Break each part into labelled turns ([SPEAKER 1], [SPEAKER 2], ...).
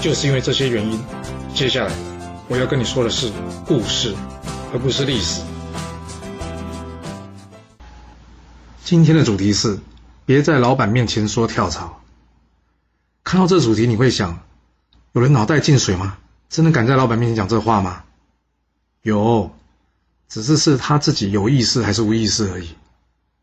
[SPEAKER 1] 就是因为这些原因，接下来我要跟你说的是故事，而不是历史。今天的主题是别在老板面前说跳槽。看到这主题，你会想：有人脑袋进水吗？真的敢在老板面前讲这话吗？有，只是是他自己有意识还是无意识而已。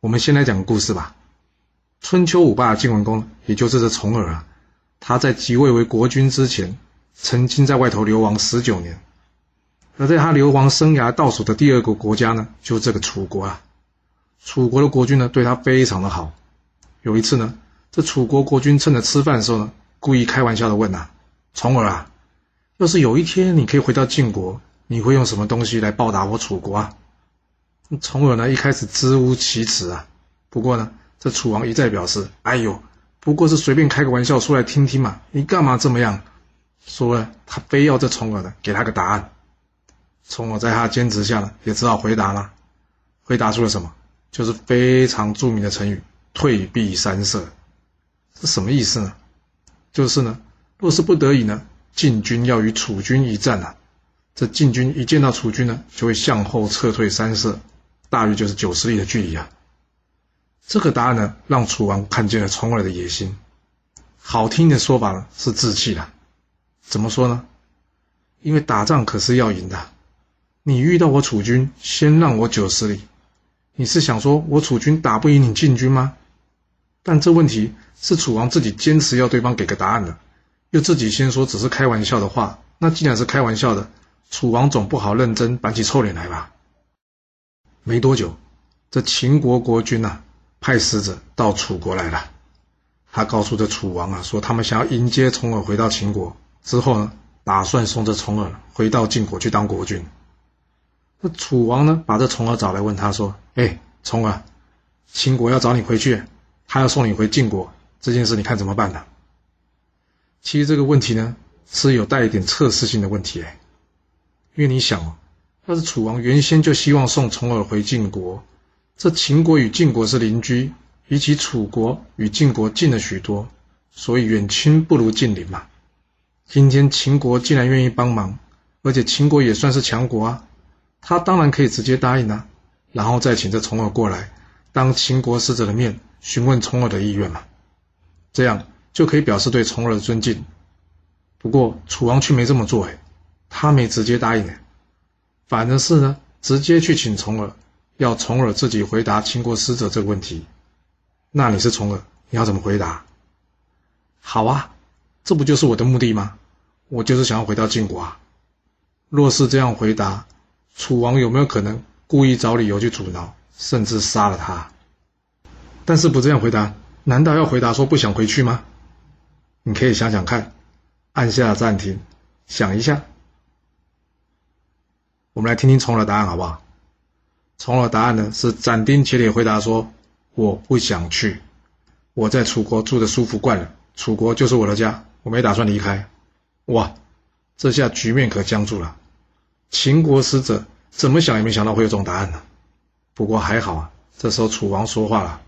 [SPEAKER 1] 我们先来讲个故事吧。春秋五霸晋文公，也就是这重耳啊。他在即位为国君之前，曾经在外头流亡十九年，而在他流亡生涯倒数的第二个国家呢，就是这个楚国啊。楚国的国君呢，对他非常的好。有一次呢，这楚国国君趁着吃饭的时候呢，故意开玩笑的问呐：“重耳啊，要是有一天你可以回到晋国，你会用什么东西来报答我楚国啊？”重耳呢，一开始支吾其词啊，不过呢，这楚王一再表示：“哎呦。”不过是随便开个玩笑，说来听听嘛。你干嘛这么样？说了，他非要这重耳呢，给他个答案。重耳在他坚持下呢，也只好回答了。回答出了什么？就是非常著名的成语“退避三舍”。是什么意思呢？就是呢，若是不得已呢，晋军要与楚军一战啊，这晋军一见到楚军呢，就会向后撤退三舍，大约就是九十里的距离啊。这个答案呢，让楚王看见了重耳的野心。好听的说法呢，是志气了。怎么说呢？因为打仗可是要赢的。你遇到我楚军，先让我九十里，你是想说我楚军打不赢你晋军吗？但这问题是楚王自己坚持要对方给个答案的，又自己先说只是开玩笑的话。那既然是开玩笑的，楚王总不好认真板起臭脸来吧？没多久，这秦国国君呐。派使者到楚国来了，他告诉这楚王啊，说他们想要迎接重耳回到秦国，之后呢，打算送这重耳回到晋国去当国君。那楚王呢，把这重耳找来，问他说：“哎，重耳，秦国要找你回去，他要送你回晋国，这件事你看怎么办呢？”其实这个问题呢，是有带一点测试性的问题哎，因为你想哦，要是楚王原先就希望送重耳回晋国。这秦国与晋国是邻居，比起楚国与晋国近了许多，所以远亲不如近邻嘛。今天秦国既然愿意帮忙，而且秦国也算是强国啊，他当然可以直接答应啊，然后再请这重耳过来，当秦国使者的面询问重耳的意愿嘛，这样就可以表示对重耳的尊敬。不过楚王却没这么做哎，他没直接答应哎，反而是呢直接去请重耳。要重耳自己回答秦国使者这个问题，那你是重耳，你要怎么回答？好啊，这不就是我的目的吗？我就是想要回到晋国啊。若是这样回答，楚王有没有可能故意找理由去阻挠，甚至杀了他？但是不这样回答，难道要回答说不想回去吗？你可以想想看，按下暂停，想一下。我们来听听重耳的答案好不好？重耳答案呢是斩钉截铁回答说：“我不想去，我在楚国住的舒服惯了，楚国就是我的家，我没打算离开。”哇，这下局面可僵住了。秦国使者怎么想也没想到会有这种答案呢。不过还好啊，这时候楚王说话了，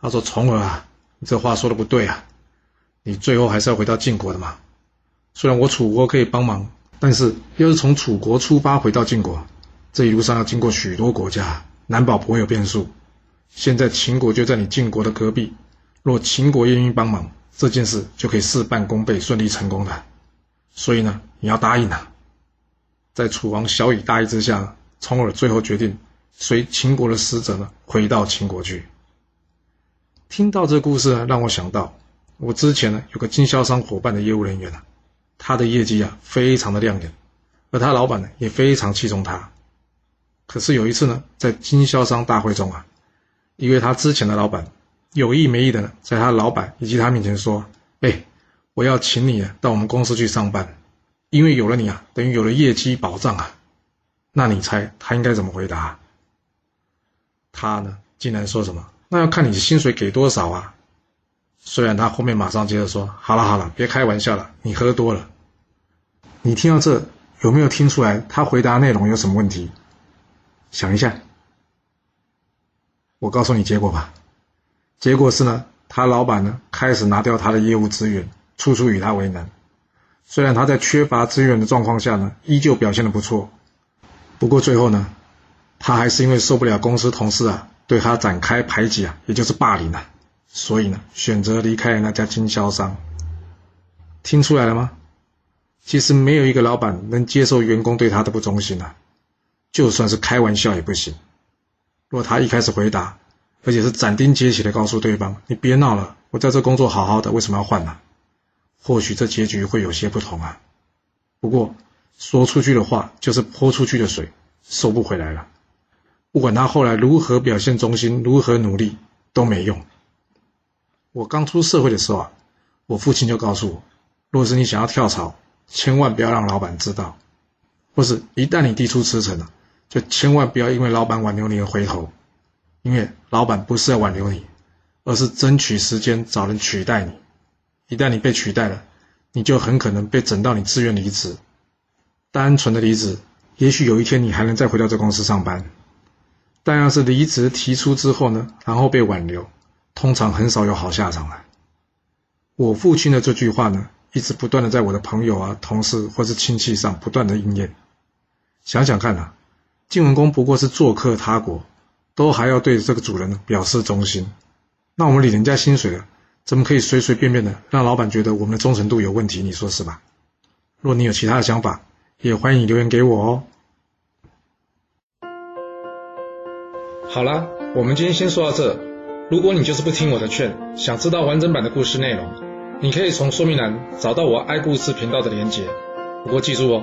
[SPEAKER 1] 他说：“重耳啊，你这话说的不对啊，你最后还是要回到晋国的嘛。虽然我楚国可以帮忙，但是要是从楚国出发回到晋国。”这一路上要经过许多国家，难保不会有变数。现在秦国就在你晋国的隔壁，若秦国愿意帮忙，这件事就可以事半功倍，顺利成功的。所以呢，你要答应啊！在楚王小以大义之下，重耳最后决定随秦国的使者呢回到秦国去。听到这故事呢，让我想到我之前呢有个经销商伙伴的业务人员啊，他的业绩啊非常的亮眼，而他老板呢也非常器重他。可是有一次呢，在经销商大会中啊，因为他之前的老板有意没意的呢，在他老板以及他面前说：“哎，我要请你到我们公司去上班，因为有了你啊，等于有了业绩保障啊。那你猜他应该怎么回答？他呢，竟然说什么？那要看你薪水给多少啊。虽然他后面马上接着说：“好了好了，别开玩笑了，你喝多了。”你听到这有没有听出来他回答内容有什么问题？想一下，我告诉你结果吧。结果是呢，他老板呢开始拿掉他的业务资源，处处与他为难。虽然他在缺乏资源的状况下呢，依旧表现的不错。不过最后呢，他还是因为受不了公司同事啊对他展开排挤啊，也就是霸凌啊，所以呢选择离开了那家经销商。听出来了吗？其实没有一个老板能接受员工对他的不忠心啊，就算是开玩笑也不行。若他一开始回答，而且是斩钉截铁的告诉对方：“你别闹了，我在这工作好好的，为什么要换呢？”或许这结局会有些不同啊。不过。说出去的话就是泼出去的水，收不回来了。不管他后来如何表现忠心，如何努力都没用。我刚出社会的时候啊，我父亲就告诉我，若是你想要跳槽，千万不要让老板知道；或是一旦你递出辞呈了，就千万不要因为老板挽留你而回头，因为老板不是要挽留你，而是争取时间找人取代你。一旦你被取代了，你就很可能被整到你自愿离职。单纯的离职，也许有一天你还能再回到这公司上班。但要是离职提出之后呢，然后被挽留，通常很少有好下场了。我父亲的这句话呢，一直不断的在我的朋友啊、同事或是亲戚上不断的应验。想想看呐，晋文公不过是做客他国，都还要对这个主人表示忠心。那我们领人家薪水了，怎么可以随随便便的让老板觉得我们的忠诚度有问题？你说是吧？若你有其他的想法，也欢迎留言给我哦。好啦，我们今天先说到这。如果你就是不听我的劝，想知道完整版的故事内容，你可以从说明栏找到我爱故事频道的连结。不过记住哦，